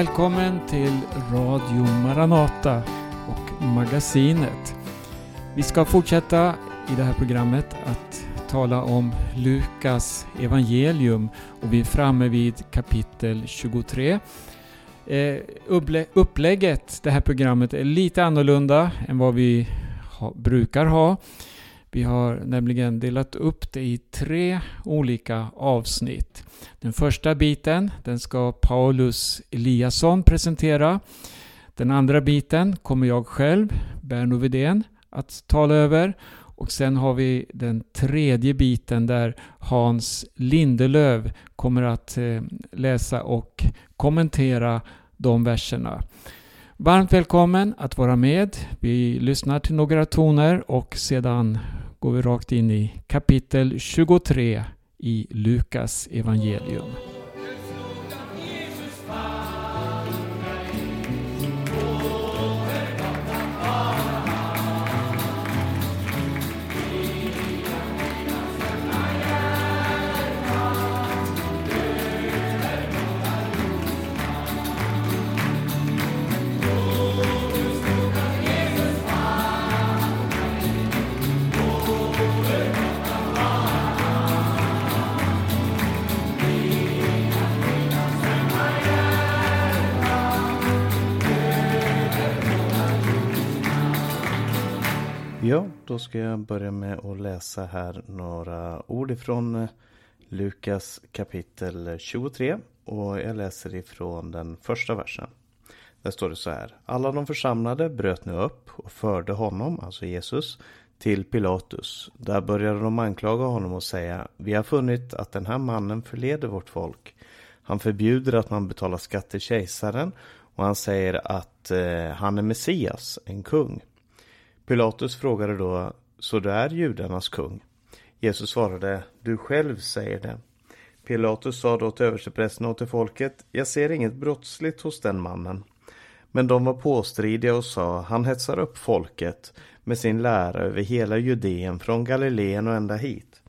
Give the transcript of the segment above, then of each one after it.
Välkommen till Radio Maranata och Magasinet. Vi ska fortsätta i det här programmet att tala om Lukas evangelium och vi är framme vid kapitel 23. Eh, upplägget, det här programmet, är lite annorlunda än vad vi ha, brukar ha. Vi har nämligen delat upp det i tre olika avsnitt. Den första biten den ska Paulus Eliasson presentera. Den andra biten kommer jag själv, Berno Widén, att tala över. Och sen har vi den tredje biten där Hans Lindelöv kommer att eh, läsa och kommentera de verserna. Varmt välkommen att vara med. Vi lyssnar till några toner och sedan går vi rakt in i kapitel 23 i Lukas evangelium. Ja, då ska jag börja med att läsa här några ord ifrån eh, Lukas kapitel 23 och jag läser ifrån den första versen. Där står det så här. Alla de församlade bröt nu upp och förde honom, alltså Jesus, till Pilatus. Där började de anklaga honom och säga Vi har funnit att den här mannen förleder vårt folk. Han förbjuder att man betalar skatt till kejsaren och han säger att eh, han är Messias, en kung. Pilatus frågade då, så du är judarnas kung? Jesus svarade, du själv säger det. Pilatus sa då till översteprästerna och till folket, jag ser inget brottsligt hos den mannen. Men de var påstridiga och sa, han hetsar upp folket med sin lära över hela Judeen från Galileen och ända hit.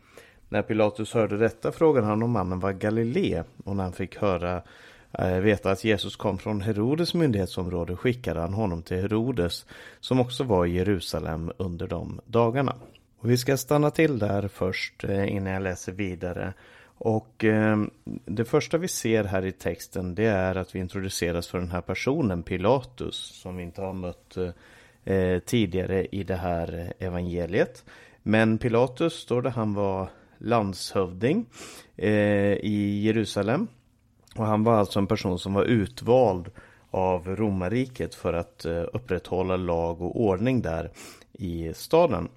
När Pilatus hörde detta frågade han om mannen var Galile och när han fick höra Eh, veta att Jesus kom från Herodes myndighetsområde skickade han honom till Herodes som också var i Jerusalem under de dagarna. Och vi ska stanna till där först eh, innan jag läser vidare. Och eh, det första vi ser här i texten det är att vi introduceras för den här personen Pilatus som vi inte har mött eh, eh tidigare i det här evangeliet. Men Pilatus står det han var landshövding eh, i Jerusalem och han var alltså en person som var utvald av romarriket för att eh, upprätthålla lag och ordning där i staden.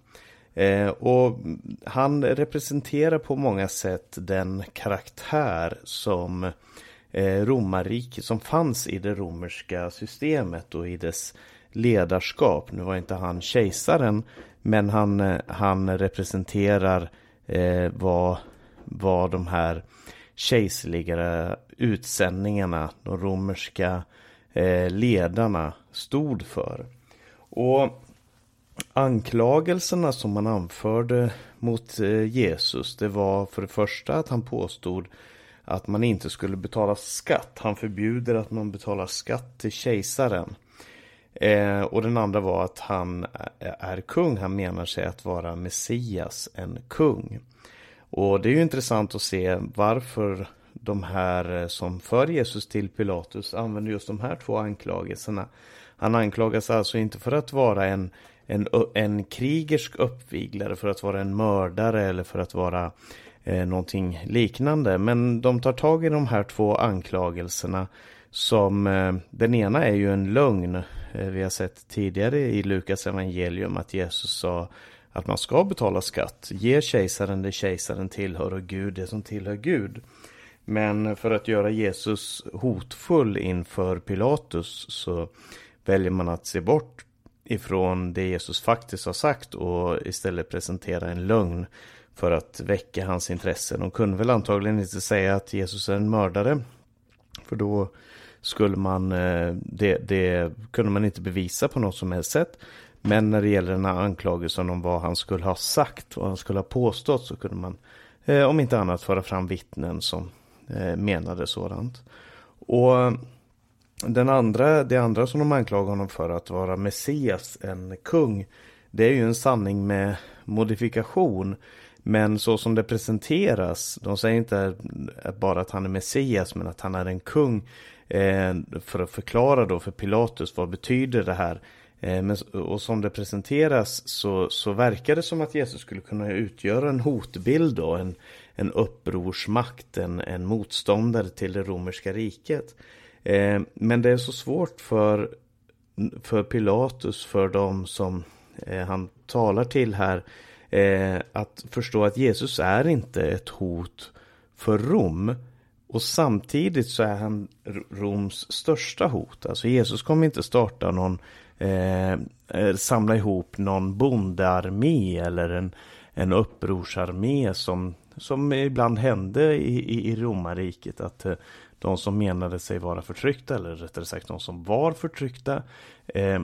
Eh, och han representerar på många sätt den karaktär som eh, romarriket, som fanns i det romerska systemet och i dess ledarskap. Nu var inte han kejsaren, men han, han representerar vad, vad de här kejserliga utsändningarna, de romerska eh, ledarna stod för. Och anklagelserna som man anförde mot eh, Jesus, det var för det första att han påstod att man inte skulle betala skatt. Han förbjuder att man betalar skatt till kejsaren. Eh, och den andra var att han eh, är kung. Han menar sig att vara Messias, en kung. Och det är ju intressant att se varför de här eh, som för Jesus till Pilatus använder just de här två anklagelserna. Han anklagas alltså inte för att vara en, en, en krigersk uppviglare, för att vara en mördare eller för att vara eh, någonting liknande. Men de tar tag i de här två anklagelserna som eh, den ena är ju en lögn. Eh, vi har sett tidigare i Lukas evangelium att Jesus sa att man ska betala skatt. Ge kejsaren det kejsaren tillhör och Gud det som tillhör Gud. Men för att göra Jesus hotfull inför Pilatus så väljer man att se bort ifrån det Jesus faktiskt har sagt och istället presentera en lögn för att väcka hans intressen. De kunde väl antagligen inte säga att Jesus är en mördare. För då skulle man, eh, det, det kunde man inte bevisa på något som helst sätt. Men när det gäller den här anklagelsen om vad han skulle ha sagt, vad han skulle ha påstått så kunde man eh, om inte annat föra fram vittnen som Eh, menade sådant. Och den andra, det andra som de anklagar honom för att vara Messias, en kung. Det är ju en sanning med modifikation. Men så som det presenteras, de säger inte bara att han är Messias men att han är en kung. Eh, för att förklara då för Pilatus vad betyder det här. Eh, men, och som det presenteras så, så verkar det som att Jesus skulle kunna utgöra en hotbild då. En, en upprorsmakt, en, en motståndare till det romerska riket. Eh, men det är så svårt för, för Pilatus, för de som eh, han talar till här, eh, att förstå att Jesus är inte ett hot för Rom. Och samtidigt så är han Roms största hot. Alltså Jesus kommer inte starta någon, eh, eh samla ihop någon bondearmé eller en, en upprorsarmé som, som ibland hände i, i, i romarriket. Att eh, de som menade sig vara förtryckta, eller rättare sagt de som var förtryckta, eh,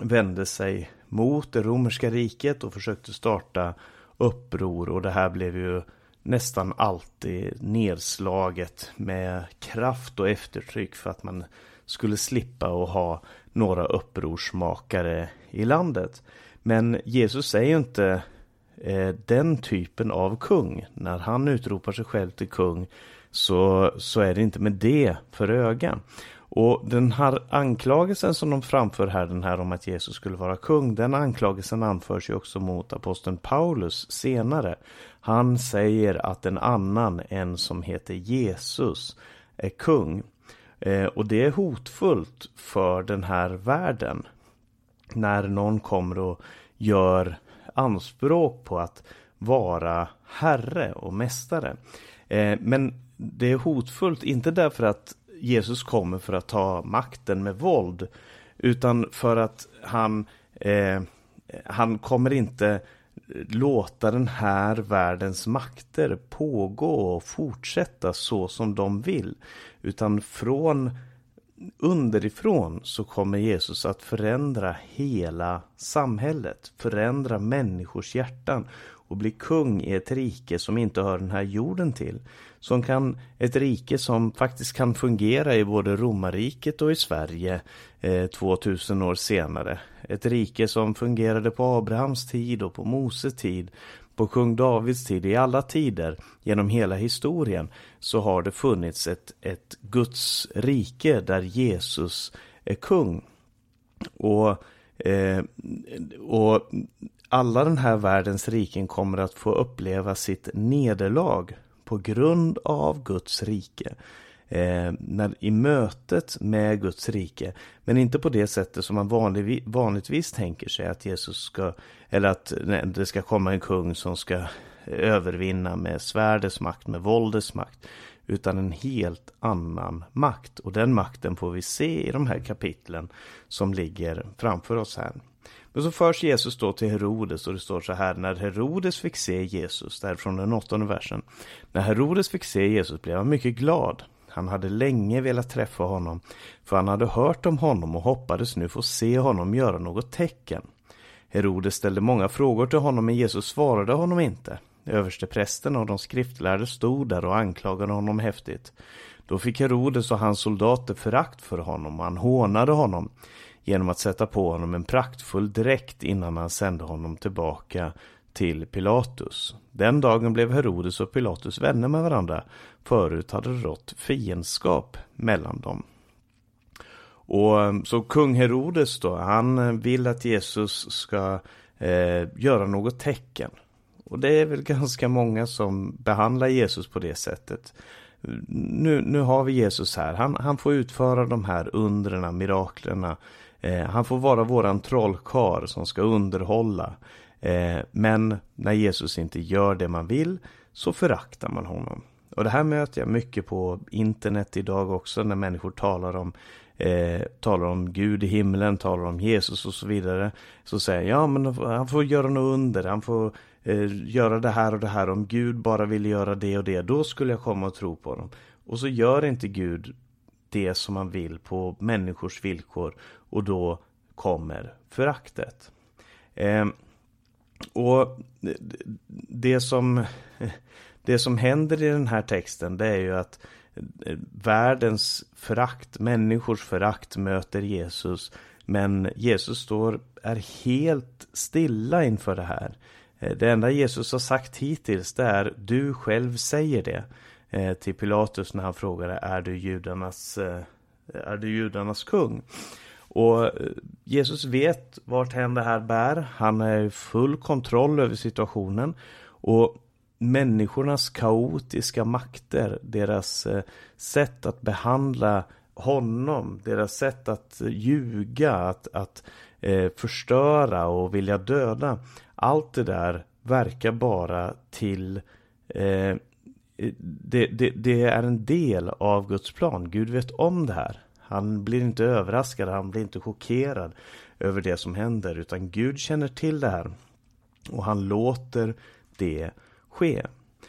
vände sig mot det romerska riket och försökte starta uppror och det här blev ju nästan alltid nedslaget med kraft och eftertryck för att man skulle slippa att ha några upprorsmakare i landet. Men Jesus säger ju inte Eh, den typen av kung. När han utropar sig själv till kung så, så är det inte med det för öga. Och den här anklagelsen som de framför här, den här om att Jesus skulle vara kung, den anklagelsen anförs ju också mot aposteln Paulus senare. Han säger att en annan, en som heter Jesus, är kung. Eh, och det är hotfullt för den här världen. När någon kommer och gör anspråk på att vara herre och mästare. Eh, men det är hotfullt, inte därför att Jesus kommer för att ta makten med våld. Utan för att han, eh, han kommer inte låta den här världens makter pågå och fortsätta så som de vill. Utan från underifrån så kommer Jesus att förändra hela samhället, förändra människors hjärtan och bli kung i ett rike som inte hör den här jorden till. Som kan, ett rike som faktiskt kan fungera i både romarriket och i Sverige eh, 2000 år senare. Ett rike som fungerade på Abrahams tid och på Moses tid, på kung Davids tid, i alla tider genom hela historien så har det funnits ett, ett Guds rike där Jesus är kung. Och, eh, och alla den här världens riken kommer att få uppleva sitt nederlag på grund av Guds rike. Eh, när, I mötet med Guds rike. Men inte på det sättet som man vanlig, vanligtvis tänker sig att Jesus ska, eller att nej, det ska komma en kung som ska övervinna med svärdets makt, med våldets makt. Utan en helt annan makt. Och den makten får vi se i de här kapitlen som ligger framför oss här. Men så förs Jesus då till Herodes och det står så här, när Herodes fick se Jesus, därifrån den åttonde versen. När Herodes fick se Jesus blev han mycket glad. Han hade länge velat träffa honom, för han hade hört om honom och hoppades nu få se honom göra något tecken. Herodes ställde många frågor till honom, men Jesus svarade honom inte. Översteprästen och de skriftlärde stod där och anklagade honom häftigt. Då fick Herodes och hans soldater förakt för honom och han hånade honom genom att sätta på honom en praktfull dräkt innan han sände honom tillbaka till Pilatus. Den dagen blev Herodes och Pilatus vänner med varandra. Förut hade det rått fiendskap mellan dem. Och eh, så kung Herodes då, han eh, vill att Jesus ska eh, göra något tecken. Och det är väl ganska många som behandlar Jesus på det sättet. Nu, nu har vi Jesus här, han, han får utföra de här undrena, miraklerna Eh, han får vara våran trollkar som ska underhålla. Eh, men när Jesus inte gör det man vill så föraktar man honom. Och det här möter jag mycket på internet idag också när människor talar om eh, talar om Gud i himlen, talar om Jesus och så vidare. Så säger jag, ja men han får göra något under, han får eh, göra det här och det här. Om Gud bara ville göra det och det, då skulle jag komma och tro på honom. Och så gör inte Gud det som man vill på människors villkor och då kommer föraktet. Eh, och det som, det som händer i den här texten det är ju att världens förakt, människors förakt möter Jesus. Men Jesus står, är helt stilla inför det här. Det enda Jesus har sagt hittills det är du själv säger det eh, till Pilatus när han frågade är du judarnas, eh, är du judarnas kung? Och eh, Jesus vet vart hän det här bär. Han har i full kontroll över situationen. Och människornas kaotiska makter, deras eh, sätt att behandla honom, deras sätt att ljuga, att, att eh, förstöra och vilja döda. Allt det där verkar bara till eh, det, det, det, är en del av Guds plan. Gud vet om det här. Han blir inte överraskad, han blir inte chockerad över det som händer, utan Gud känner till det här. Och han låter det ske.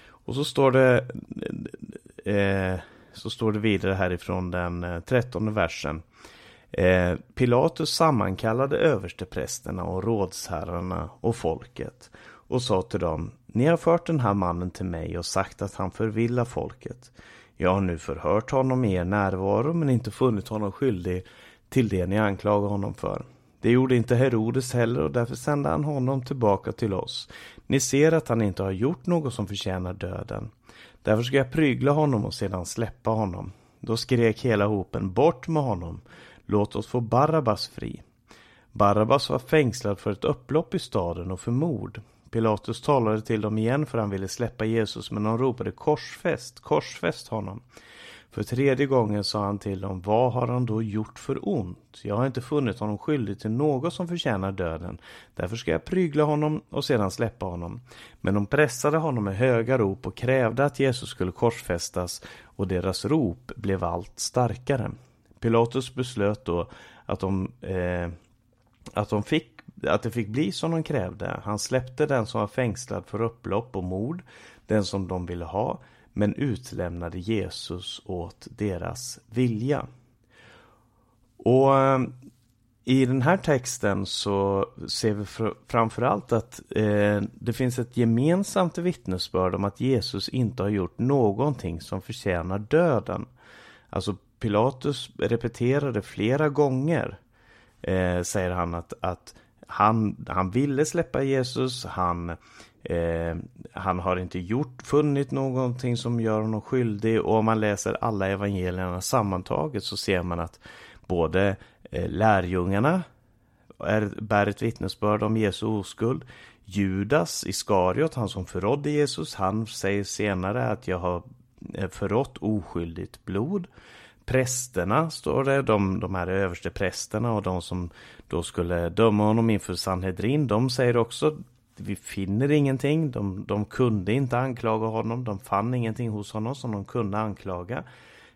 Och så står det eh, så står det vidare härifrån den eh, trettonde versen. Eh, Pilatus sammankallade översteprästerna och rådsherrarna och folket och sa till dem Ni har fört den här mannen till mig och sagt att han förvillar folket. Jag har nu förhört honom i er närvaro men inte funnit honom skyldig till det ni anklagar honom för. Det gjorde inte Herodes heller och därför sände han honom tillbaka till oss. Ni ser att han inte har gjort något som förtjänar döden. Därför ska jag prygla honom och sedan släppa honom. Då skrek hela hopen bort med honom. Låt oss få Barabbas fri. Barabbas var fängslad för ett upplopp i staden och för mord. Pilatus talade till dem igen för han ville släppa Jesus men de ropade korsfäst, korsfäst honom. För tredje gången sa han till dem, vad har han då gjort för ont? Jag har inte funnit honom skyldig till något som förtjänar döden. Därför ska jag prygla honom och sedan släppa honom. Men de pressade honom med höga rop och krävde att Jesus skulle korsfästas och deras rop blev allt starkare. Pilatus beslöt då att de, eh, att de fick att det fick bli som de krävde. Han släppte den som var fängslad för upplopp och mord, den som de ville ha, men utlämnade Jesus åt deras vilja. Och eh, i den här texten så ser vi framförallt att eh, det finns ett gemensamt vittnesbörd om att Jesus inte har gjort någonting som förtjänar döden. Alltså Pilatus repeterade flera gånger, eh, säger han, att, att han, han ville släppa Jesus, han Eh, han har inte gjort, funnit någonting som gör honom skyldig och om man läser alla evangelierna sammantaget så ser man att både eh, lärjungarna är, bär ett vittnesbörd om Jesu oskuld. Judas Iskariot, han som förrådde Jesus, han säger senare att jag har eh, förrått oskyldigt blod. Prästerna står det, de, de här överste prästerna och de som då skulle döma honom inför Sanhedrin, de säger också vi finner ingenting. De, de kunde inte anklaga honom. De fann ingenting hos honom som de kunde anklaga.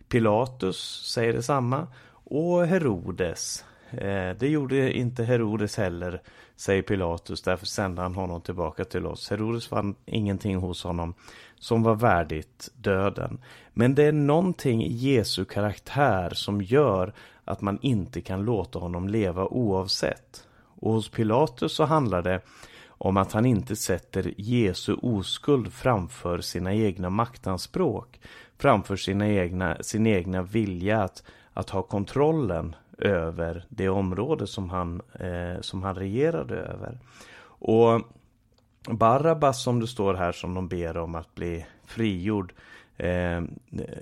Pilatus säger detsamma. Och Herodes. Eh, det gjorde inte Herodes heller, säger Pilatus. Därför sände han honom tillbaka till oss. Herodes fann ingenting hos honom som var värdigt döden. Men det är någonting i Jesu karaktär som gör att man inte kan låta honom leva oavsett. Och hos Pilatus så handlar det om att han inte sätter Jesu oskuld framför sina egna maktanspråk, framför sina egna, sin egna vilja att, att ha kontrollen över det område som han, eh, som han regerade över. Och Barabbas som det står här som de ber om att bli frigjord eh,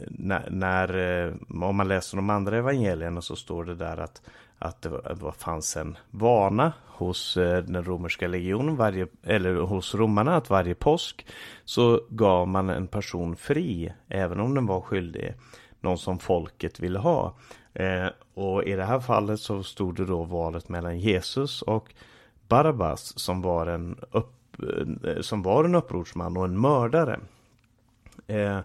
när, när, eh, om man läser de andra evangelierna så står det där att att det, det fanns en vana hos eh, den romerska legionen, varje, eller hos romarna, att varje påsk så gav man en person fri, även om den var skyldig, någon som folket ville ha. Eh, och i det här fallet så stod det då valet mellan Jesus och Barabbas som var en, upp, eh, som var en upprorsman och en mördare. Eh,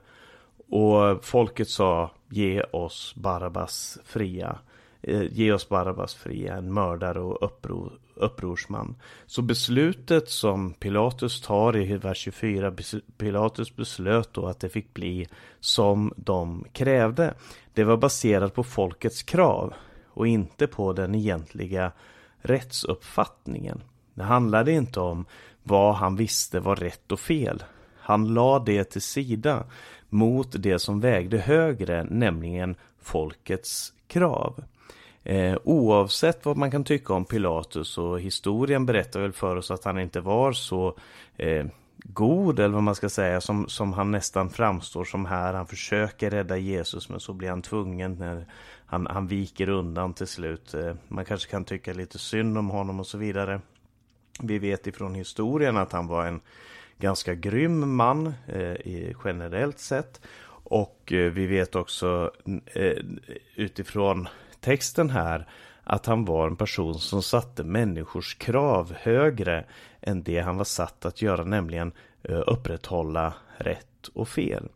och folket sa ge oss Barabbas fria. Eh, ge oss Barabbas fria, en mördare och uppror, upprorsman. Så beslutet som Pilatus tar i vers 24, Pilatus beslöt då att det fick bli som de krävde. Det var baserat på folkets krav och inte på den egentliga rättsuppfattningen. Det handlade inte om vad han visste var rätt och fel. Han la det till sida mot det som vägde högre, nämligen folkets krav. Eh, oavsett vad man kan tycka om Pilatus och historien berättar väl för oss att han inte var så eh, god eller vad man ska säga som, som han nästan framstår som här. Han försöker rädda Jesus men så blir han tvungen när han, han viker undan till slut. Eh, man kanske kan tycka lite synd om honom och så vidare. Vi vet ifrån historien att han var en ganska grym man eh, generellt sett. Och eh, vi vet också eh, utifrån texten här att han var en person som satte människors krav högre än det han var satt att göra, nämligen eh, upprätthålla rätt och fel.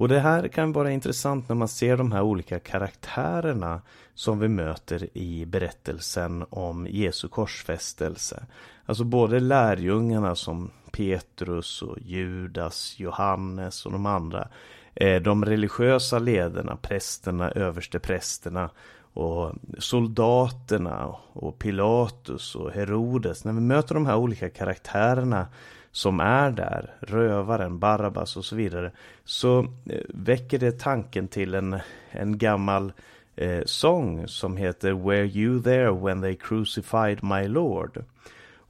Och det här kan vara intressant när man ser de här olika karaktärerna som vi möter i berättelsen om Jesu korsfästelse. Alltså både lärjungarna som Petrus och Judas, Johannes och de andra. Eh, de religiösa ledarna, prästerna, översteprästerna och soldaterna och Pilatus och Herodes. När vi möter de här olika karaktärerna som är där, rövaren, Barabbas och så vidare, så eh, väcker det tanken till en, en gammal eh, sång som heter Were you there when they crucified my Lord?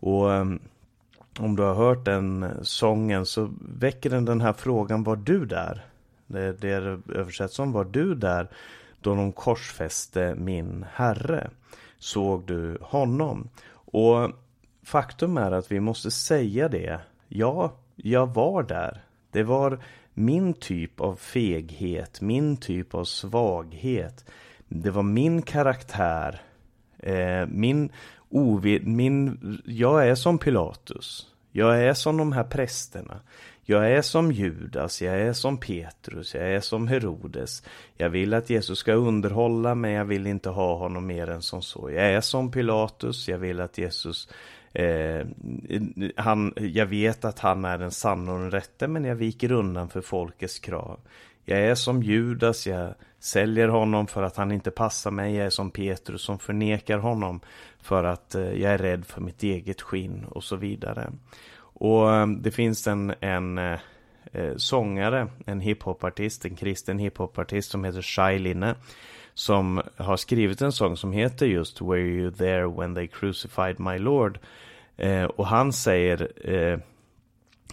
Och eh, om du har hört den sången så väcker den den här frågan, var du där? Det, det översätts som, var du där då de korsfäste min herre? Såg du honom? Och faktum är att vi måste säga det. Ja, jag var där. Det var min typ av feghet, min typ av svaghet. Det var min karaktär. Eh, min ovid, min, jag är som Pilatus. Jag är som de här prästerna. Jag är som Judas, jag är som Petrus, jag är som Herodes. Jag vill att Jesus ska underhålla men jag vill inte ha honom mer än som så. Jag är som Pilatus, jag vill att Jesus eh, han, jag vet att han är den sanna och den rätte men jag viker undan för folkets krav. Jag är som Judas, jag säljer honom för att han inte passar mig. Jag är som Petrus som förnekar honom för att eh, jag är rädd för mitt eget skinn och så vidare. Och eh, det finns en, en eh, eh, sångare, en hiphopartist, en kristen hiphopartist som heter Shai Linne. Som har skrivit en sång som heter just Were you there when they crucified my Lord? Eh, och han säger eh,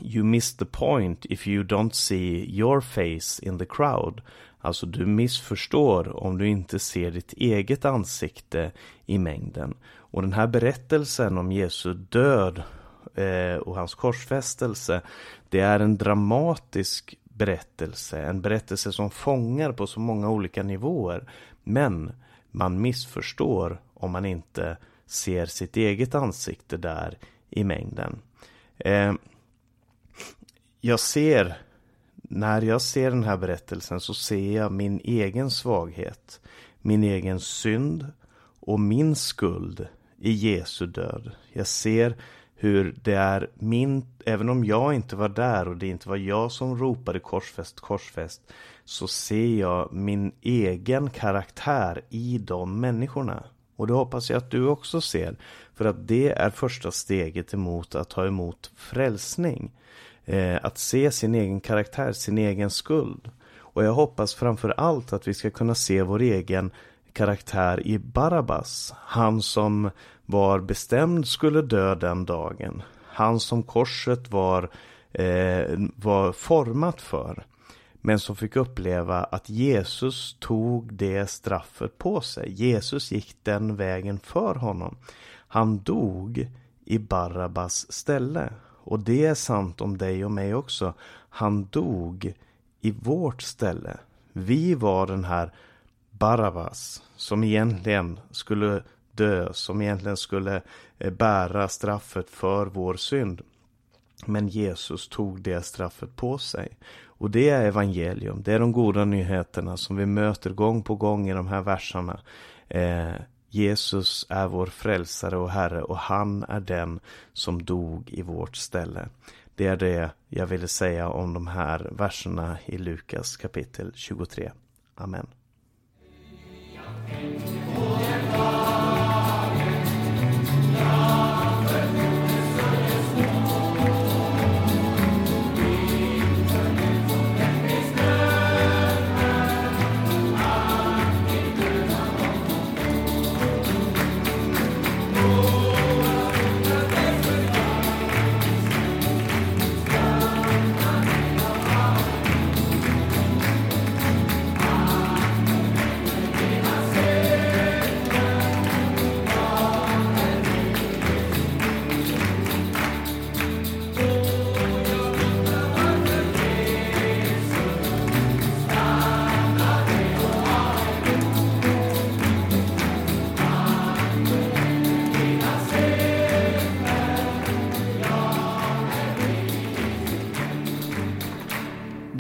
You miss the point if you don't see your face in the crowd. Alltså du missförstår om du inte ser ditt eget ansikte i mängden. Och den här berättelsen om Jesu död Eh, och hans korsfästelse, det är en dramatisk berättelse. En berättelse som fångar på så många olika nivåer. Men man missförstår om man inte ser sitt eget ansikte där i mängden. Eh, jag ser, när jag ser den här berättelsen så ser jag min egen svaghet, min egen synd och min skuld i Jesu död. Jag ser hur det är min, även om jag inte var där och det inte var jag som ropade korsfäst, korsfäst, så ser jag min egen karaktär i de människorna. Och det hoppas jag att du också ser. För att det är första steget emot att ta emot frälsning. Eh, att se sin egen karaktär, sin egen skuld. Och jag hoppas framför allt att vi ska kunna se vår egen karaktär i Barabbas. Han som var bestämd skulle dö den dagen. Han som korset var, eh, var format för. Men som fick uppleva att Jesus tog det straffet på sig. Jesus gick den vägen för honom. Han dog i Barabbas ställe. Och det är sant om dig och mig också. Han dog i vårt ställe. Vi var den här Barabbas som egentligen skulle dö, som egentligen skulle eh, bära straffet för vår synd. Men Jesus tog det straffet på sig. Och det är evangelium, det är de goda nyheterna som vi möter gång på gång i de här verserna. Eh, Jesus är vår frälsare och Herre och han är den som dog i vårt ställe. Det är det jag ville säga om de här verserna i Lukas kapitel 23. Amen.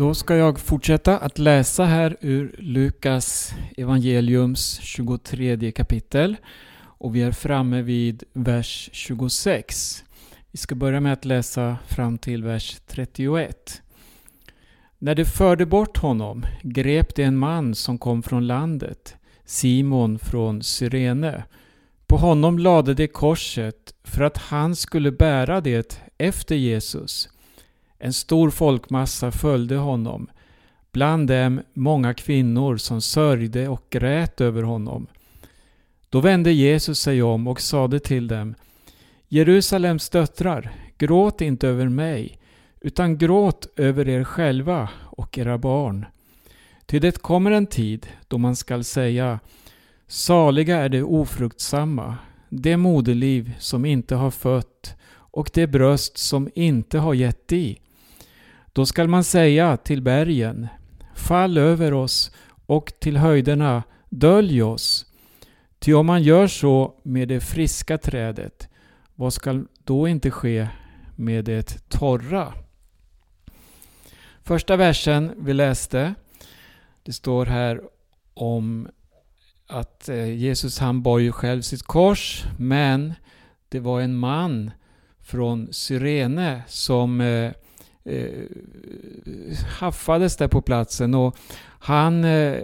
Då ska jag fortsätta att läsa här ur Lukas evangeliums 23 kapitel. Och vi är framme vid vers 26. Vi ska börja med att läsa fram till vers 31. När de förde bort honom grep de en man som kom från landet, Simon från Cyrene. På honom lade de korset för att han skulle bära det efter Jesus. En stor folkmassa följde honom, bland dem många kvinnor som sörjde och grät över honom. Då vände Jesus sig om och sade till dem Jerusalems döttrar, gråt inte över mig, utan gråt över er själva och era barn. Ty det kommer en tid då man skall säga Saliga är de ofruktsamma, det moderliv som inte har fött och det bröst som inte har gett i. Då skall man säga till bergen Fall över oss och till höjderna Dölj oss. Ty om man gör så med det friska trädet, vad skall då inte ske med det torra? Första versen vi läste, det står här om att eh, Jesus han bar ju själv sitt kors, men det var en man från Syrene som eh, eh, haffades där på platsen och han eh,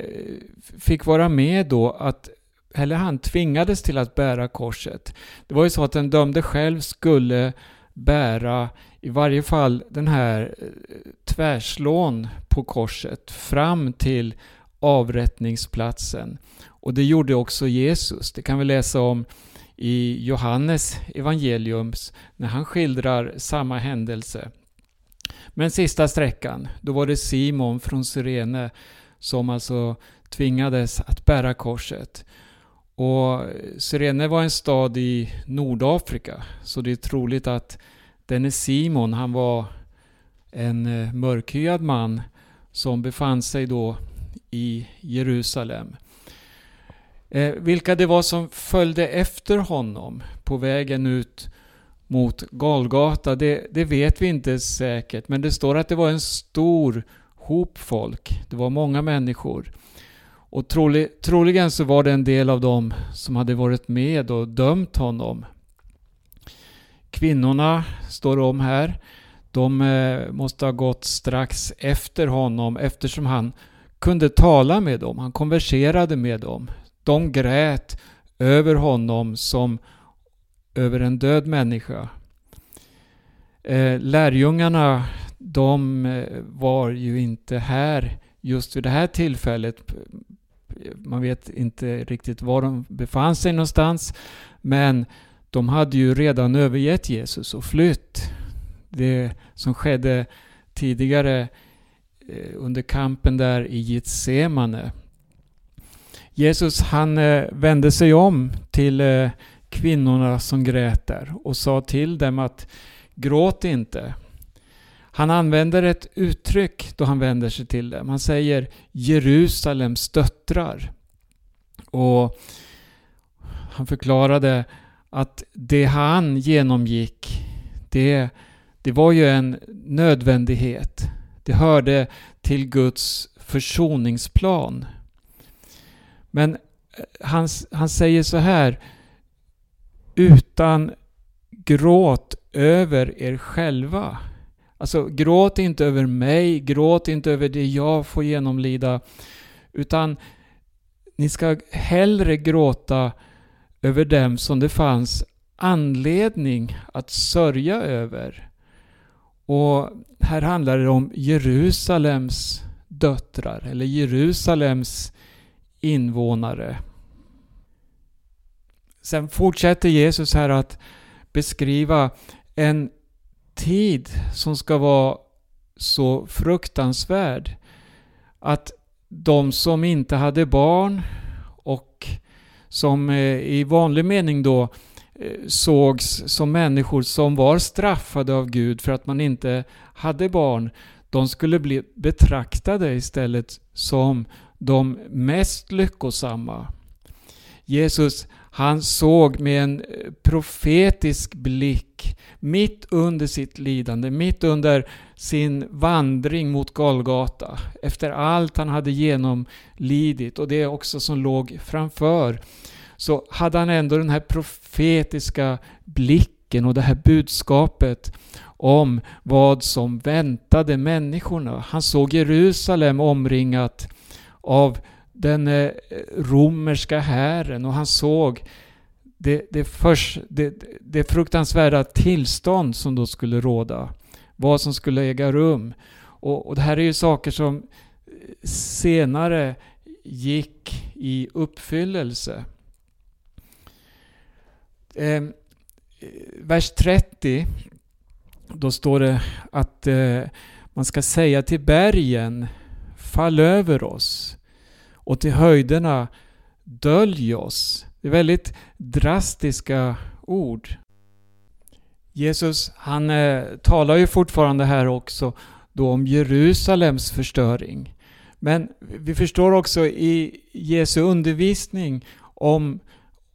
fick vara med då att eller han tvingades till att bära korset. Det var ju så att den dömde själv skulle bära i varje fall den här eh, tvärslån på korset fram till avrättningsplatsen. Och det gjorde också Jesus. Det kan vi läsa om i Johannes evangeliums när han skildrar samma händelse. Men sista sträckan, då var det Simon från Syrene som alltså tvingades att bära korset. Och Syrene var en stad i Nordafrika, så det är troligt att denne Simon, han var en eh, mörkhyad man som befann sig då i Jerusalem. Eh, vilka det var som följde efter honom på vägen ut mot Golgata, det, det, vet vi inte säkert. Men det står att det var en stor hop folk. Det var många människor. Och trolig, troligen så var det en del av dem som hade varit med och dömt honom. Kvinnorna står om här. De eh, måste ha gått strax efter honom eftersom han kunde tala med dem. Han konverserade med dem. De grät över honom som över en död människa. Eh, lärjungarna, de eh, var ju inte här just vid det här tillfället. Man vet inte riktigt var de befann sig någonstans. Men de hade ju redan övergett Jesus och flytt. Det som skedde tidigare eh, under kampen där i Getsemane. Jesus han vände sig om till kvinnorna som grät där och sa till dem att gråt inte. Han använder ett uttryck då han vänder sig till dem. Han säger Jerusalems döttrar. Och han förklarade att det han genomgick, det, det var ju en nödvändighet. Det hörde till Guds försoningsplan. Men eh, han, han säger så här, utan gråt över er själva. Alltså gråt inte över mig, gråt inte över det jag får genomlida. Utan ni ska hellre gråta över dem som det fanns anledning att sörja över. Och här handlar det om Jerusalems döttrar, eller Jerusalems invånare. Sen fortsätter Jesus här att beskriva en tid som ska vara så fruktansvärd att de som inte hade barn och som eh, i vanlig mening då eh, sågs som människor som var straffade av Gud för att man inte hade barn. De skulle bli betraktade istället som de mest lyckosamma. Jesus han såg med en eh, profetisk blick mitt under sitt lidande, mitt under sin vandring mot Golgata, efter allt han hade genomlidit och det också som låg framför, så hade han ändå den här profetiska blicken och det här budskapet om vad som väntade människorna. Han såg Jerusalem omringat av den eh, romerska hären och han såg det, det, först, det, det fruktansvärda tillstånd som då skulle råda. Vad som skulle äga rum. Och, och det här är ju saker som senare gick i uppfyllelse. Eh, vers 30, då står det att eh, man ska säga till bergen, fall över oss och till höjderna, dölj oss. Det är väldigt drastiska ord. Jesus han eh, talar ju fortfarande här också då om Jerusalems förstöring. Men vi förstår också i Jesu undervisning om,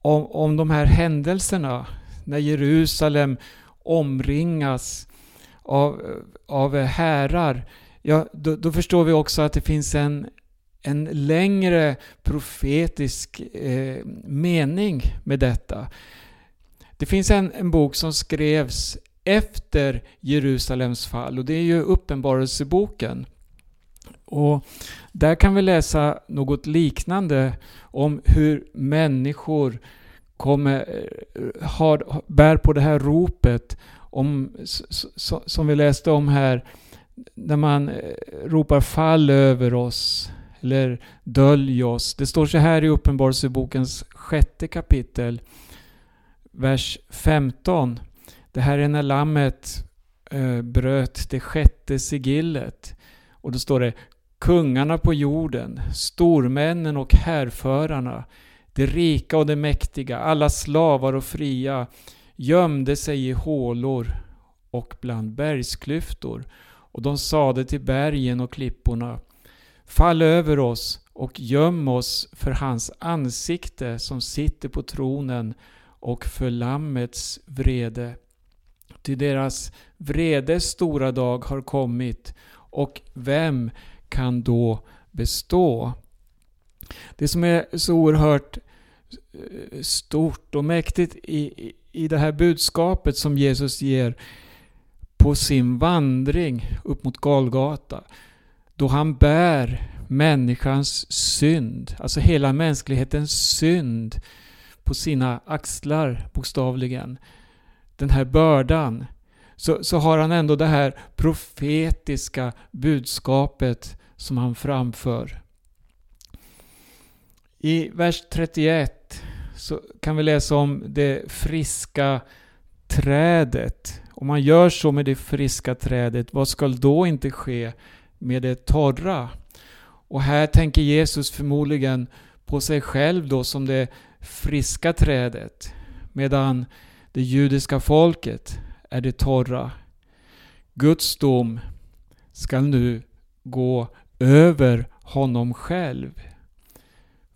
om, om de här händelserna när Jerusalem omringas av, av härar. Ja, då, då förstår vi också att det finns en, en längre profetisk eh, mening med detta. Det finns en, en bok som skrevs efter Jerusalems fall och det är ju Uppenbarelseboken. Och där kan vi läsa något liknande om hur människor kommer, eh, har, bär på det här ropet om, som vi läste om här, när man eh, ropar fall över oss eller dölj oss. Det står så här i Uppenbarelsebokens sjätte kapitel, vers 15. Det här är när lammet eh, bröt det sjätte sigillet. Och då står det Kungarna på jorden, stormännen och härförarna, de rika och de mäktiga, alla slavar och fria, gömde sig i hålor och bland bergsklyftor. Och de sade till bergen och klipporna Fall över oss och göm oss för hans ansikte som sitter på tronen och för Lammets vrede. Ty deras vredes stora dag har kommit och vem kan då bestå? Det som är så oerhört eh, stort och mäktigt i, i det här budskapet som Jesus ger på sin vandring upp mot Galgata då han bär människans synd, alltså hela mänsklighetens synd på sina axlar bokstavligen. Den här bördan. Så, så har han ändå det här profetiska budskapet som han framför. I vers 31 så kan vi läsa om det friska trädet. Om man gör så med det friska trädet, vad ska då inte ske med det torra. Och här tänker Jesus förmodligen på sig själv då som det friska trädet, medan det judiska folket är det torra. Guds dom skall nu gå över honom själv.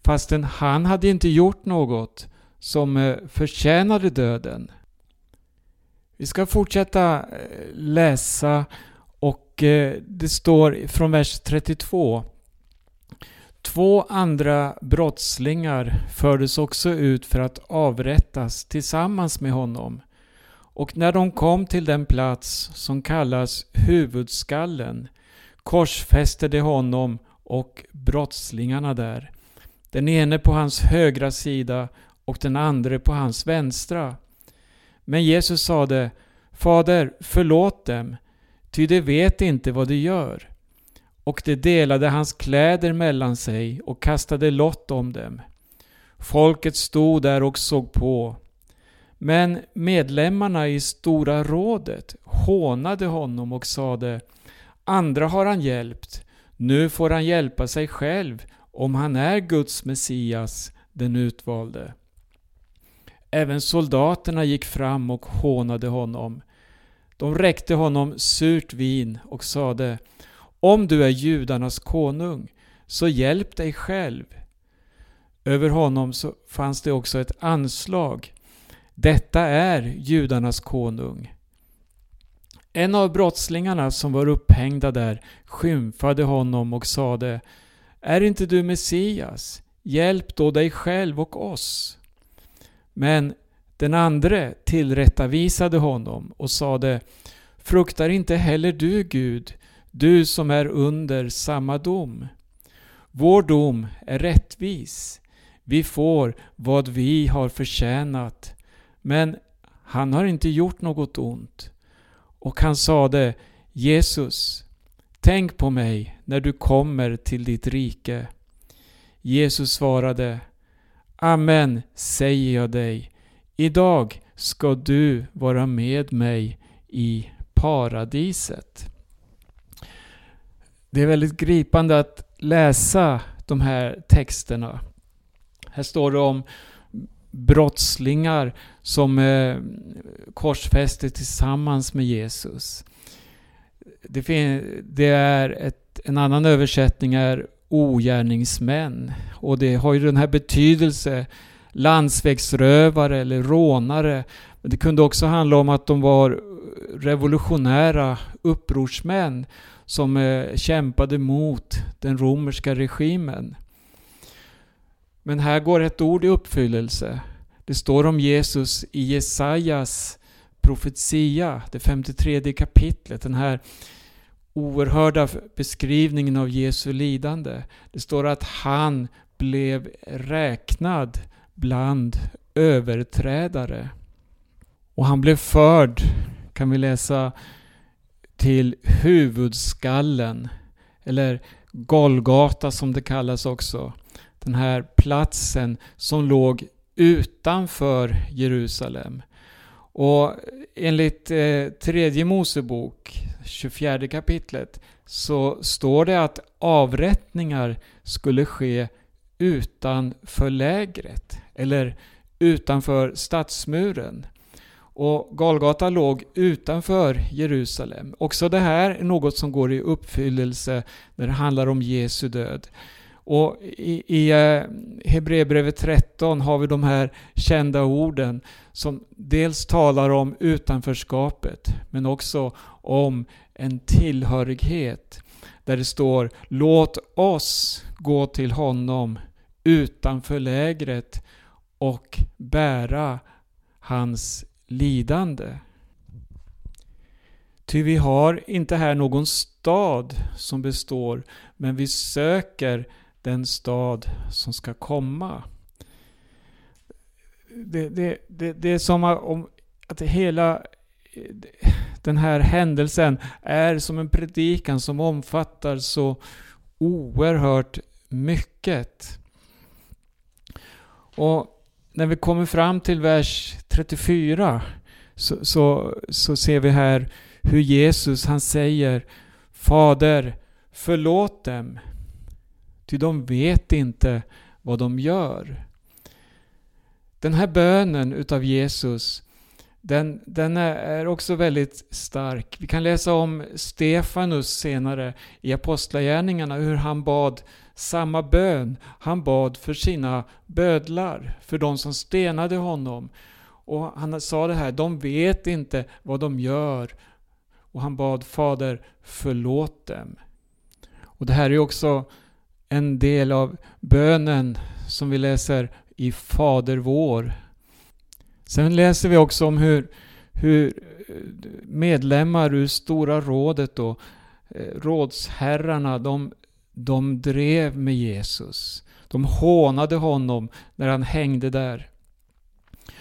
Fastän han hade inte gjort något som eh, förtjänade döden. Vi ska fortsätta eh, läsa Eh, det står från vers 32. Två andra brottslingar fördes också ut för att avrättas tillsammans med honom. Och när de kom till den plats som kallas huvudskallen korsfäste de honom och brottslingarna där. Den ene på hans högra sida och den andra på hans vänstra. Men Jesus sade Fader, förlåt dem, ty de vet inte vad de gör. Och de delade hans kläder mellan sig och kastade lott om dem. Folket stod där och såg på. Men medlemmarna i Stora rådet hånade honom och sade Andra har han hjälpt, nu får han hjälpa sig själv om han är Guds Messias, den utvalde. Även soldaterna gick fram och hånade honom. De räckte honom surt vin och sade Om du är judarnas konung, så hjälp dig själv. Över honom så fanns det också ett anslag. detta är judarnas konung. En av brottslingarna som var upphängda där skymfade honom och sade Är inte du Messias? Hjälp då dig själv och oss. Men den andre tillrättavisade honom och sade Fruktar inte heller du Gud, du som är under samma dom. Vår dom är rättvis. Vi får vad vi har förtjänat. Men han har inte gjort något ont. Och han sade Jesus, tänk på mig när du kommer till ditt rike. Jesus svarade Amen säger jag dig. Idag ska du vara med mig i paradiset. Det är väldigt gripande att läsa de här texterna. Här står det om brottslingar som eh, korsfäster tillsammans med Jesus. Det, det är ett, en annan översättning är ogärningsmän. Och det har ju den här betydelse landsvägsrövare eller rånare. Det kunde också handla om att de var revolutionära upprorsmän som eh, kämpade mot den romerska regimen. Men här går ett ord i uppfyllelse. Det står om Jesus i Jesajas profetia, det 53 kapitlet. Den här oerhörda beskrivningen av Jesu lidande. Det står att han blev räknad bland överträdare. Och han blev förd, kan vi läsa, till huvudskallen, eller Golgata som det kallas också. Den här platsen som låg utanför Jerusalem. Och enligt eh, tredje Mosebok, 24 kapitlet, så står det att avrättningar skulle ske utanför lägret, eller utanför stadsmuren. Och Galgata låg utanför Jerusalem. Också det här är något som går i uppfyllelse när det handlar om Jesu död. Och i, i eh, Hebreerbrevet 13 har vi de här kända orden som dels talar om utanförskapet men också om en tillhörighet. Där det står Låt oss gå till honom utanför lägret och bära hans lidande. Ty vi har inte här någon stad som består, men vi söker den stad som ska komma. Det, det, det, det är som om att hela den här händelsen är som en predikan som omfattar så oerhört mycket. Och när vi kommer fram till vers 34 så, så, så ser vi här hur Jesus han säger Fader, förlåt dem, ty de vet inte vad de gör. Den här bönen utav Jesus, den, den är också väldigt stark. Vi kan läsa om Stefanus senare i Apostlagärningarna, hur han bad samma bön. Han bad för sina bödlar, för de som stenade honom. Och han sa det här, de vet inte vad de gör. Och han bad Fader, förlåt dem. Och det här är också en del av bönen som vi läser i Fader vår. Sen läser vi också om hur, hur eh, medlemmar ur Stora rådet och eh, rådsherrarna, de, de drev med Jesus. De hånade honom när han hängde där.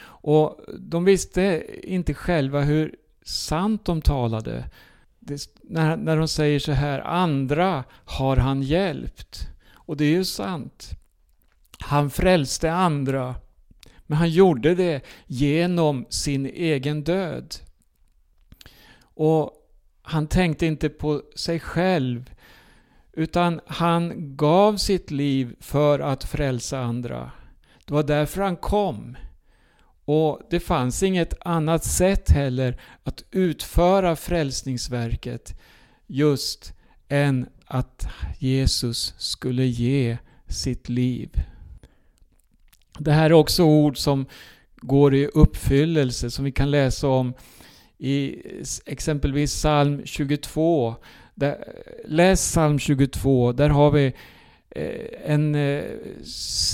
Och de visste inte själva hur sant de talade. Det, när, när de säger så här, andra har han hjälpt. Och det är ju sant. Han frälste andra. Men han gjorde det genom sin egen död. Och han tänkte inte på sig själv. Utan han gav sitt liv för att frälsa andra. Det var därför han kom. Och det fanns inget annat sätt heller att utföra frälsningsverket just än att Jesus skulle ge sitt liv. Det här är också ord som går i uppfyllelse som vi kan läsa om i exempelvis psalm 22. Där, läs psalm 22, där har vi eh, en eh,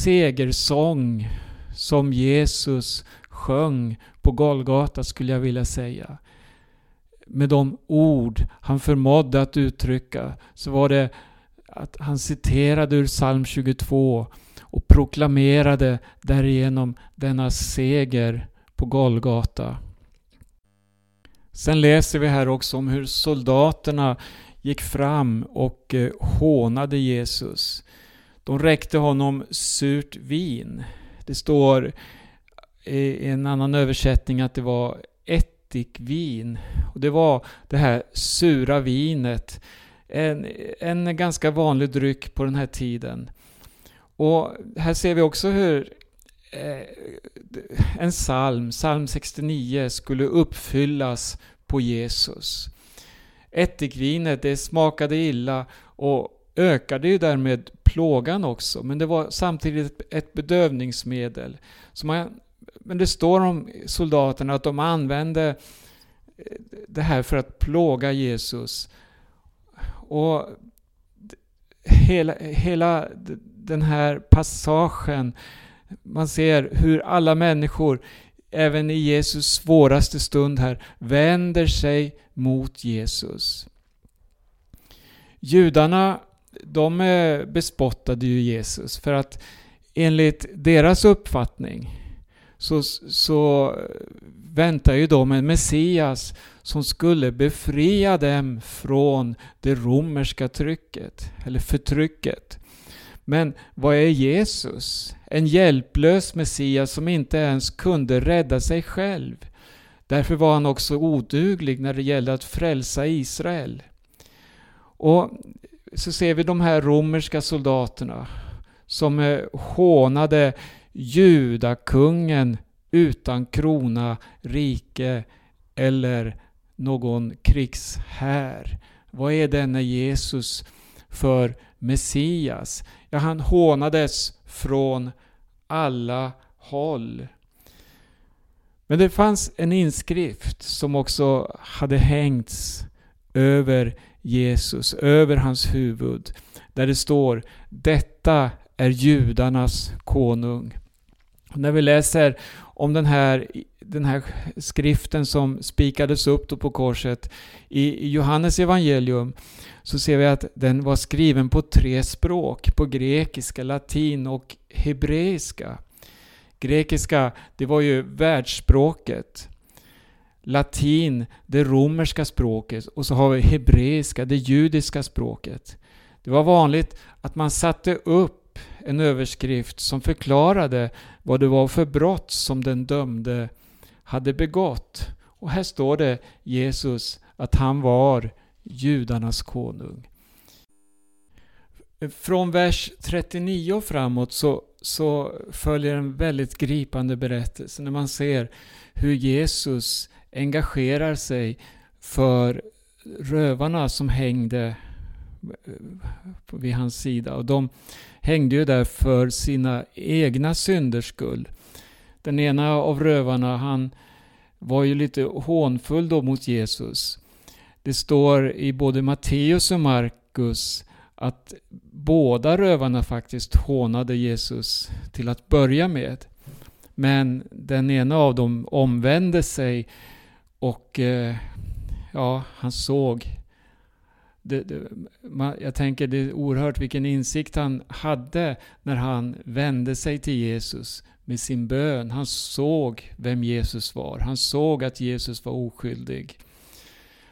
segersång som Jesus sjöng på Golgata skulle jag vilja säga. Med de ord han förmådde att uttrycka så var det att han citerade ur psalm 22 och proklamerade därigenom denna seger på Golgata. Sen läser vi här också om hur soldaterna gick fram och eh, hånade Jesus. De räckte honom surt vin. Det står i en annan översättning att det var ättikvin. Och det var det här sura vinet. En, en ganska vanlig dryck på den här tiden. Och här ser vi också hur eh, en psalm, psalm 69, skulle uppfyllas på Jesus. Ättikvinet, det smakade illa och ökade ju därmed plågan också, men det var samtidigt ett bedövningsmedel. Så man, men det står om soldaterna att de använde eh, det här för att plåga Jesus. Och hela, hela den här passagen, man ser hur alla människor, även i Jesus svåraste stund här, vänder sig mot Jesus. Judarna, de eh, bespottade ju Jesus för att enligt deras uppfattning så, så väntar ju de en Messias som skulle befria dem från det romerska trycket, eller förtrycket. Men vad är Jesus? En hjälplös Messias som inte ens kunde rädda sig själv. Därför var han också oduglig när det gällde att frälsa Israel. Och så ser vi de här romerska soldaterna som eh, hånade judakungen utan krona, rike eller någon krigshär. Vad är denne Jesus för Messias? Ja, han hånades från alla håll. Men det fanns en inskrift som också hade hängts över Jesus, över hans huvud, där det står Detta är judarnas konung. Och när vi läser om den här, den här skriften som spikades upp på korset i Johannes evangelium så ser vi att den var skriven på tre språk, på grekiska, latin och hebreiska. Grekiska, det var ju världsspråket. Latin, det romerska språket och så har vi hebreiska, det judiska språket. Det var vanligt att man satte upp en överskrift som förklarade vad det var för brott som den dömde hade begått. Och här står det Jesus att han var judarnas konung. Från vers 39 och framåt så, så följer en väldigt gripande berättelse när man ser hur Jesus engagerar sig för rövarna som hängde vid hans sida. Och de hängde ju där för sina egna synders skull. Den ena av rövarna, han var ju lite hånfull då mot Jesus. Det står i både Matteus och Markus att båda rövarna faktiskt hånade Jesus till att börja med. Men den ena av dem omvände sig och eh, ja, han såg. Det, det, jag tänker det är oerhört vilken insikt han hade när han vände sig till Jesus med sin bön. Han såg vem Jesus var. Han såg att Jesus var oskyldig.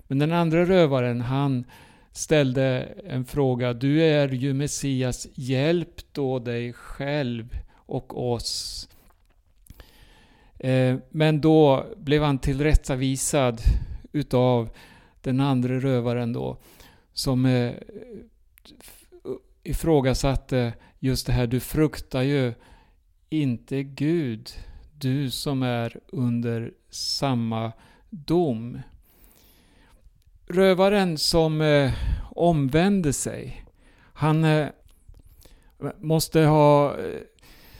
Men den andra rövaren, han ställde en fråga. Du är ju Messias, hjälp då dig själv och oss. Eh, men då blev han tillrättavisad utav den andra rövaren då, som eh, ifrågasatte just det här, du fruktar ju inte Gud, du som är under samma dom. Rövaren som eh, omvände sig, han eh, måste ha eh,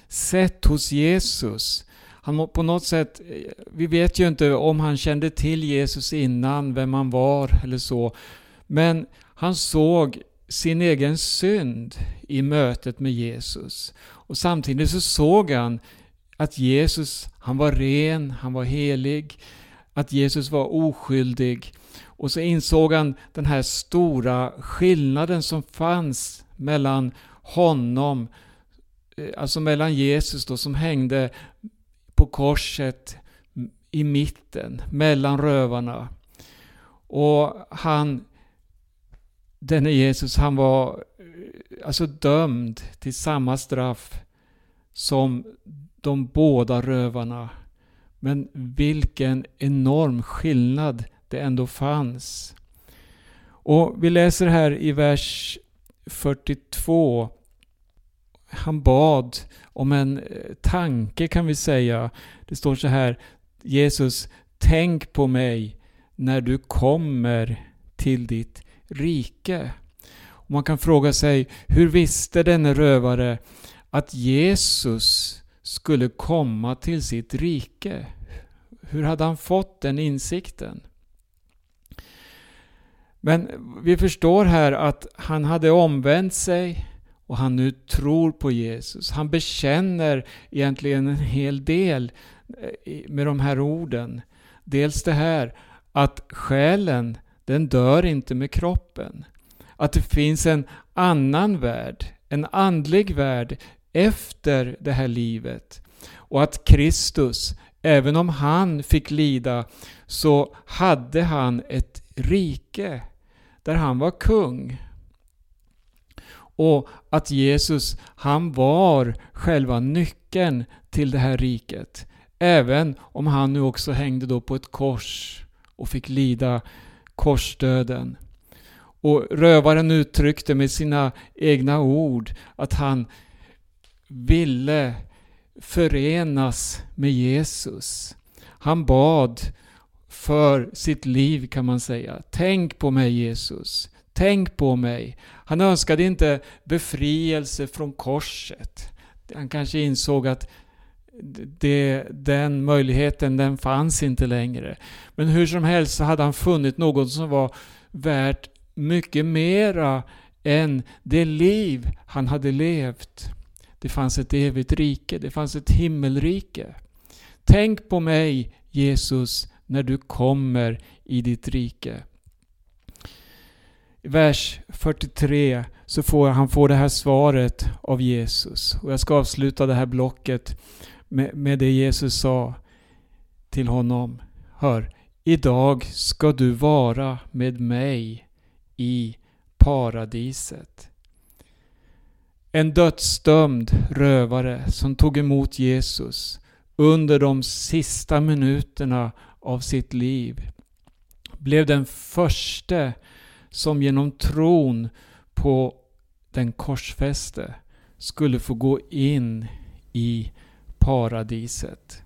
sett hos Jesus han på något sätt, eh, vi vet ju inte om han kände till Jesus innan, vem han var eller så. Men han såg sin egen synd i mötet med Jesus. Och samtidigt så såg han att Jesus, han var ren, han var helig, att Jesus var oskyldig. Och så insåg han den här stora skillnaden som fanns mellan honom, eh, alltså mellan Jesus då som hängde på korset i mitten, mellan rövarna. Och han, denne Jesus, han var eh, alltså dömd till samma straff som de båda rövarna. Men vilken enorm skillnad det ändå fanns. Och vi läser här i vers 42. Han bad om en eh, tanke kan vi säga. Det står så här. Jesus, tänk på mig när du kommer till ditt rike. Och man kan fråga sig, hur visste denne rövare att Jesus skulle komma till sitt rike? Hur hade han fått den insikten? Men vi förstår här att han hade omvänt sig och han nu tror på Jesus. Han bekänner egentligen en hel del eh, med de här orden. Dels det här att själen, den dör inte med kroppen. Att det finns en annan värld, en andlig värld efter det här livet. Och att Kristus, även om han fick lida, så hade han ett rike där han var kung. Och att Jesus, han var själva nyckeln till det här riket. Även om han nu också hängde då på ett kors och fick lida korsdöden. Och rövaren uttryckte med sina egna ord att han ville förenas med Jesus. Han bad för sitt liv kan man säga. Tänk på mig Jesus. Tänk på mig. Han önskade inte befrielse från korset. Han kanske insåg att det, den möjligheten den fanns inte längre. Men hur som helst så hade han funnit något som var värt mycket mera än det liv han hade levt. Det fanns ett evigt rike, det fanns ett himmelrike. Tänk på mig Jesus när du kommer i ditt rike. I vers 43 så får han får det här svaret av Jesus. Och jag ska avsluta det här blocket med, med det Jesus sa till honom. Hör, idag ska du vara med mig i paradiset. En dödsdömd rövare som tog emot Jesus under de sista minuterna av sitt liv blev den första som genom tron på den korsfäste skulle få gå in i paradiset.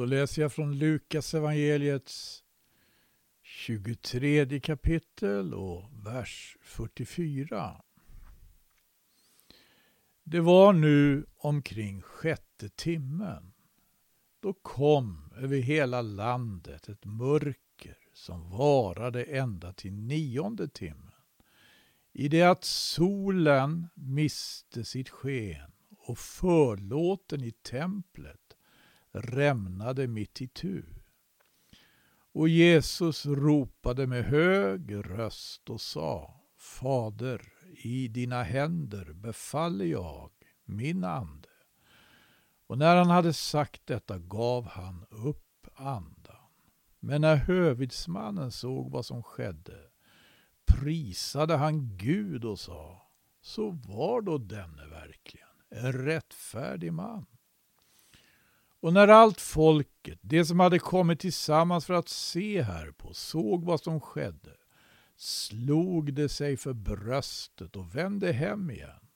Då läser jag från Lukas evangeliets 23 kapitel och vers 44. Det var nu omkring sjätte timmen. Då kom över hela landet ett mörker som varade ända till nionde timmen. I det att solen miste sitt sken och förlåten i templet rämnade mitt i tu. Och Jesus ropade med hög röst och sa Fader, i dina händer befaller jag min ande. Och när han hade sagt detta gav han upp andan. Men när hövitsmannen såg vad som skedde prisade han Gud och sa Så var då denne verkligen en rättfärdig man. Och när allt folket, det som hade kommit tillsammans för att se här på, såg vad som skedde, slog det sig för bröstet och vände hem igen.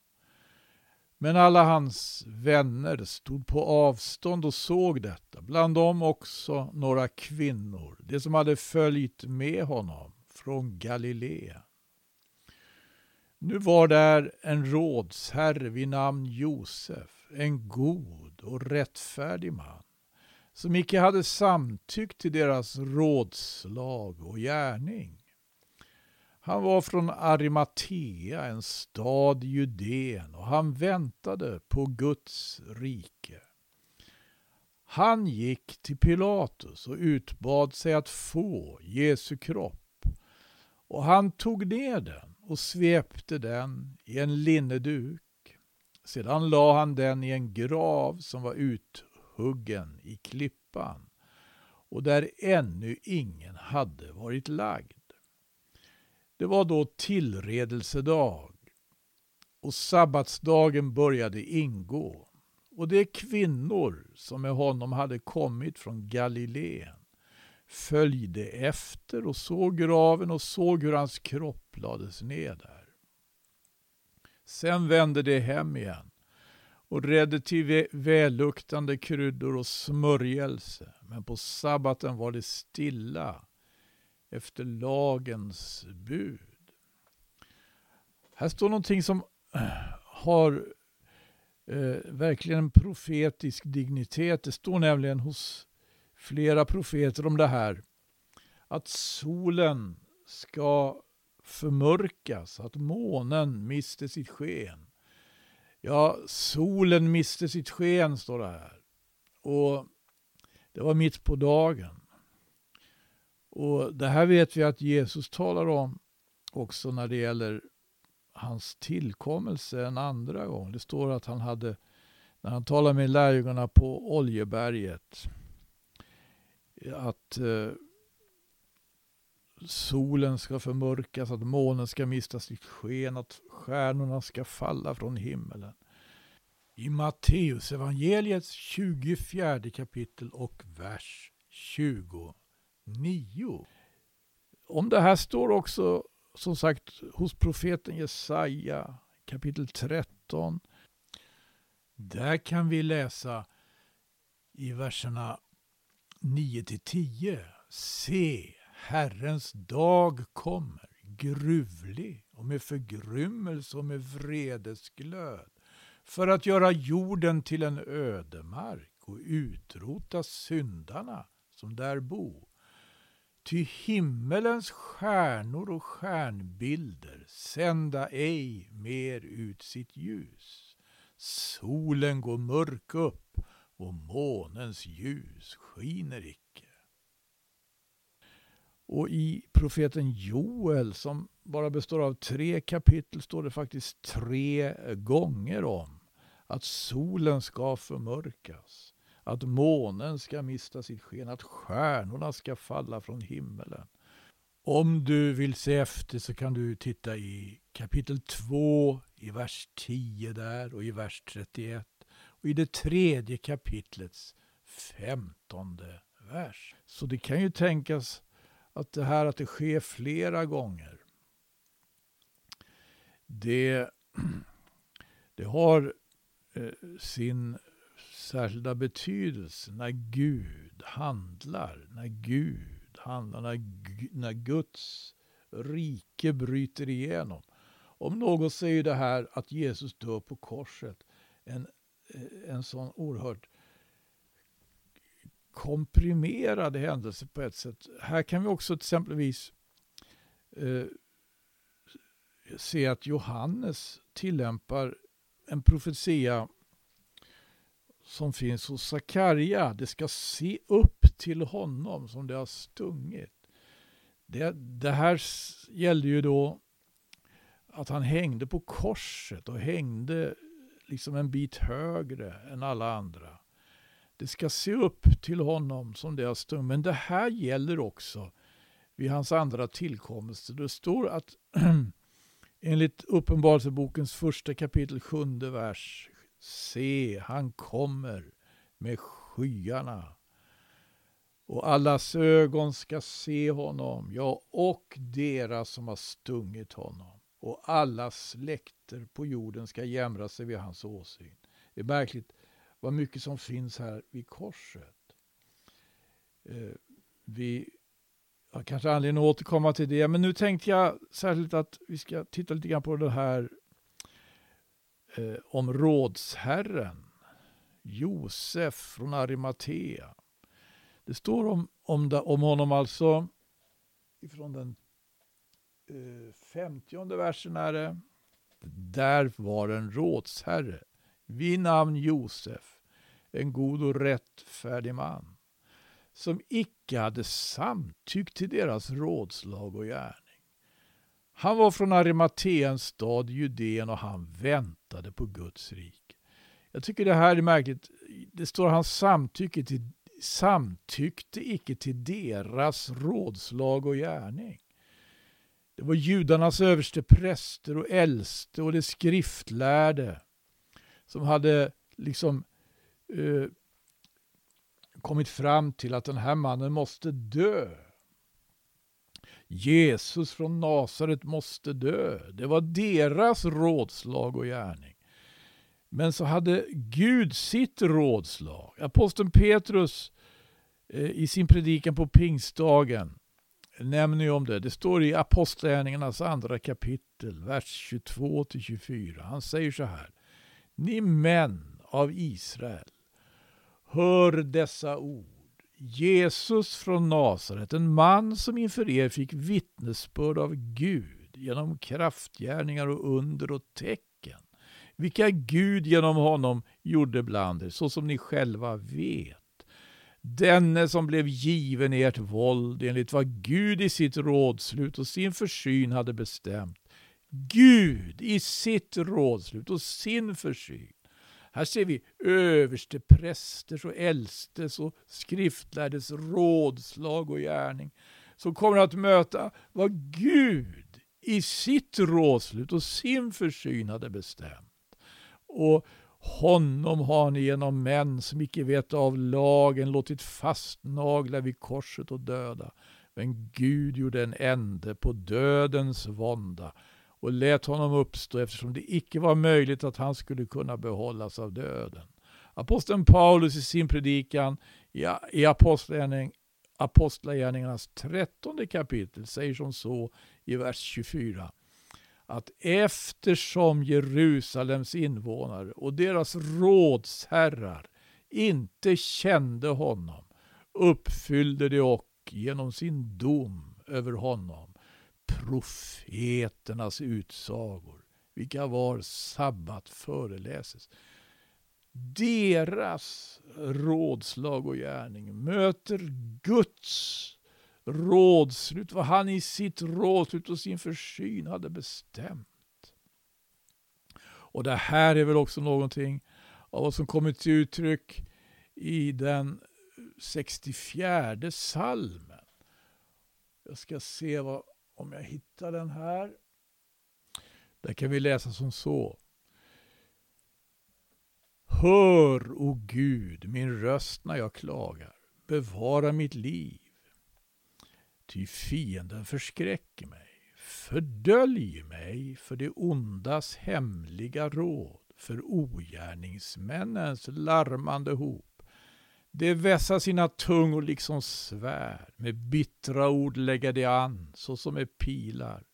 Men alla hans vänner stod på avstånd och såg detta, bland dem också några kvinnor, de som hade följt med honom från Galileen. Nu var där en rådsherre vid namn Josef, en god och rättfärdig man, som icke hade samtyckt till deras rådslag och gärning. Han var från Arimatea, en stad i Judeen, och han väntade på Guds rike. Han gick till Pilatus och utbad sig att få Jesu kropp, och han tog ner den och svepte den i en linneduk. Sedan la han den i en grav som var uthuggen i klippan och där ännu ingen hade varit lagd. Det var då tillredelsedag och sabbatsdagen började ingå och de kvinnor som med honom hade kommit från Galileen följde efter och såg graven och såg hur hans kropp lades ner där. Sen vände de hem igen och redde till välluktande kryddor och smörjelse. Men på sabbaten var det stilla efter lagens bud. Här står någonting som äh, har eh, verkligen en profetisk dignitet. Det står nämligen hos flera profeter om det här. Att solen ska förmörkas, att månen mister sitt sken. Ja, solen miste sitt sken, står det här. Och det var mitt på dagen. Och Det här vet vi att Jesus talar om också när det gäller hans tillkommelse en andra gång. Det står att han hade, när han talar med lärjungarna på Oljeberget, att eh, solen ska förmörkas, att månen ska mista sitt sken, att stjärnorna ska falla från himmelen. I Matteus evangeliets 24 kapitel och vers 29. Om det här står också som sagt hos profeten Jesaja kapitel 13. Där kan vi läsa i verserna 9 till 10. Se, Herrens dag kommer, gruvlig och med förgrymmelse och med vredesglöd, för att göra jorden till en ödemark och utrota syndarna som där bor. Ty himmelens stjärnor och stjärnbilder sända ej mer ut sitt ljus. Solen går mörk upp och månens ljus skiner icke. Och i profeten Joel som bara består av tre kapitel står det faktiskt tre gånger om att solen ska förmörkas, att månen ska mista sitt sken, att stjärnorna ska falla från himmelen. Om du vill se efter så kan du titta i kapitel 2, i vers 10 där och i vers 31 och i det tredje kapitlets femtonde vers. Så det kan ju tänkas att det här att det sker flera gånger, det, det har eh, sin särskilda betydelse när Gud handlar, när Gud handlar, när, när Guds rike bryter igenom. Om något säger det här att Jesus dör på korset en eh, en sån oerhört komprimerade händelser på ett sätt. Här kan vi också exempelvis eh, se att Johannes tillämpar en profetia som finns hos Sakarja. Det ska se upp till honom som det har stungit. Det, det här gällde ju då att han hängde på korset och hängde liksom en bit högre än alla andra. Det ska se upp till honom som deras har stungit. Men det här gäller också vid hans andra tillkommelse. Det står att enligt Uppenbarelsebokens första kapitel, sjunde vers. Se, han kommer med skyarna. Och allas ögon ska se honom, ja, och deras som har stungit honom. Och alla släkter på jorden ska jämra sig vid hans åsyn. Det är märkligt vad mycket som finns här vid korset. Eh, vi har kanske anledning att återkomma till det, men nu tänkte jag särskilt att vi ska titta lite grann på det här eh, om rådsherren Josef från Arimatea. Det står om, om, om honom alltså ifrån den eh, femtionde versen är det. Där var en rådsherre vid namn Josef, en god och rättfärdig man, som icke hade samtyckt till deras rådslag och gärning. Han var från Arimateens stad Judeen och han väntade på Guds rike. Jag tycker det här är märkligt. Det står han samtycke till, samtyckte icke till deras rådslag och gärning. Det var judarnas överste präster och äldste och de skriftlärde som hade liksom eh, kommit fram till att den här mannen måste dö. Jesus från Nasaret måste dö. Det var deras rådslag och gärning. Men så hade Gud sitt rådslag. Aposteln Petrus eh, i sin predikan på pingstdagen nämner ju om det. Det står i Apostlagärningarnas andra kapitel, vers 22-24. Han säger så här. Ni män av Israel, hör dessa ord. Jesus från Nasaret, en man som inför er fick vittnesbörd av Gud genom kraftgärningar och under och tecken, vilka Gud genom honom gjorde bland er, så som ni själva vet. Denne som blev given ert våld enligt vad Gud i sitt rådslut och sin försyn hade bestämt. Gud i sitt rådslut och sin försyn. Här ser vi överste prästers och äldstes och skriftlärdes rådslag och gärning som kommer att möta vad Gud i sitt rådslut och sin försyn hade bestämt. Och honom har ni genom män som icke vet av lagen låtit fastnagla vid korset och döda. Men Gud gjorde en ände på dödens vånda och lät honom uppstå eftersom det icke var möjligt att han skulle kunna behållas av döden. Aposteln Paulus i sin predikan i Apostlagärningarnas trettonde kapitel säger som så i vers 24 att eftersom Jerusalems invånare och deras rådsherrar inte kände honom uppfyllde de och genom sin dom över honom profeternas utsagor, vilka var sabbat föreläses. Deras rådslag och gärning möter Guds rådslut, vad han i sitt rådslut och sin försyn hade bestämt. Och det här är väl också någonting av vad som kommer till uttryck i den 64 salmen. Jag ska se vad, om jag hittar den här. Där kan vi läsa som så. Hör, o oh Gud, min röst när jag klagar. Bevara mitt liv ty fienden förskräcker mig. Fördölj mig för det ondas hemliga råd, för ogärningsmännens larmande hop. De vässa sina tungor liksom svär, med bittra ord lägga de an, såsom med pilar,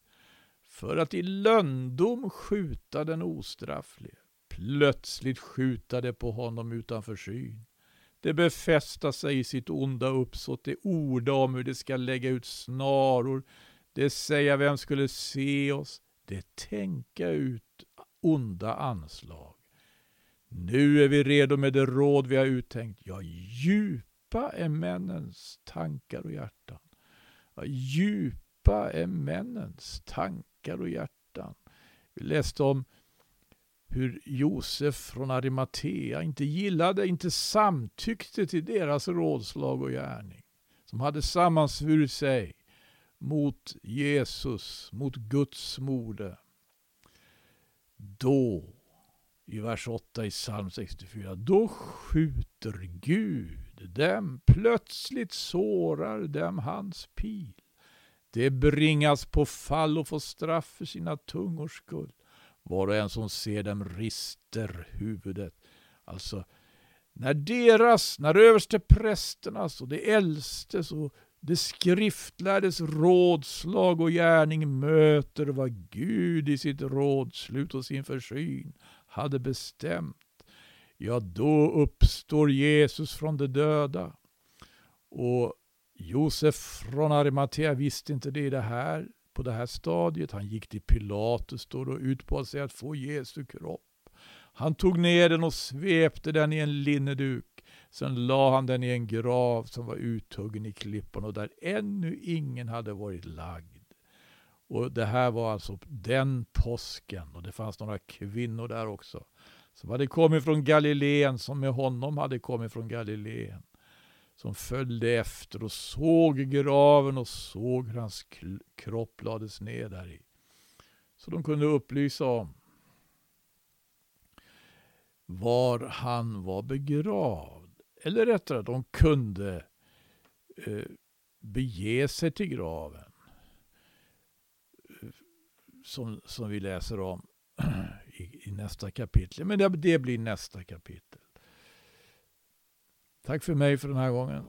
för att i lönndom skjuta den ostrafflige. Plötsligt skjuta det på honom utanför syn. Det befästa sig i sitt onda uppsåt, det orda om hur det ska lägga ut snaror, det säga vem skulle se oss, det tänka ut onda anslag. Nu är vi redo med det råd vi har uttänkt, ja, djupa är männens tankar och hjärtan. Ja, djupa är männens tankar och hjärtan. Vi läste om hur Josef från Arimatea inte gillade, inte samtyckte till deras rådslag och gärning. Som hade sammansvurit sig mot Jesus, mot Guds mode. Då, i vers 8 i psalm 64, då skjuter Gud dem, plötsligt sårar dem hans pil. Det bringas på fall och får straff för sina tungors skull. Var och en som ser dem rister huvudet. Alltså, när deras, när översteprästernas och de äldstes och det skriftlärdes rådslag och gärning möter vad Gud i sitt rådslut och sin försyn hade bestämt. Ja, då uppstår Jesus från de döda. Och Josef från Arimathea visste inte det, det här, på det här stadiet. Han gick till Pilatus då och utbad sig att få Jesu kropp. Han tog ner den och svepte den i en linneduk. Sen la han den i en grav som var uthuggen i klippan och där ännu ingen hade varit lagd. Och Det här var alltså den påsken och det fanns några kvinnor där också som hade kommit från Galileen, som med honom hade kommit från Galileen. Som följde efter och såg graven och såg hur hans kropp lades ner där i. Så de kunde upplysa om var han var begravd. Eller rättare, de kunde eh, bege sig till graven. Som, som vi läser om i, i nästa kapitel. Men det, det blir nästa kapitel. Tack för mig för den här gången.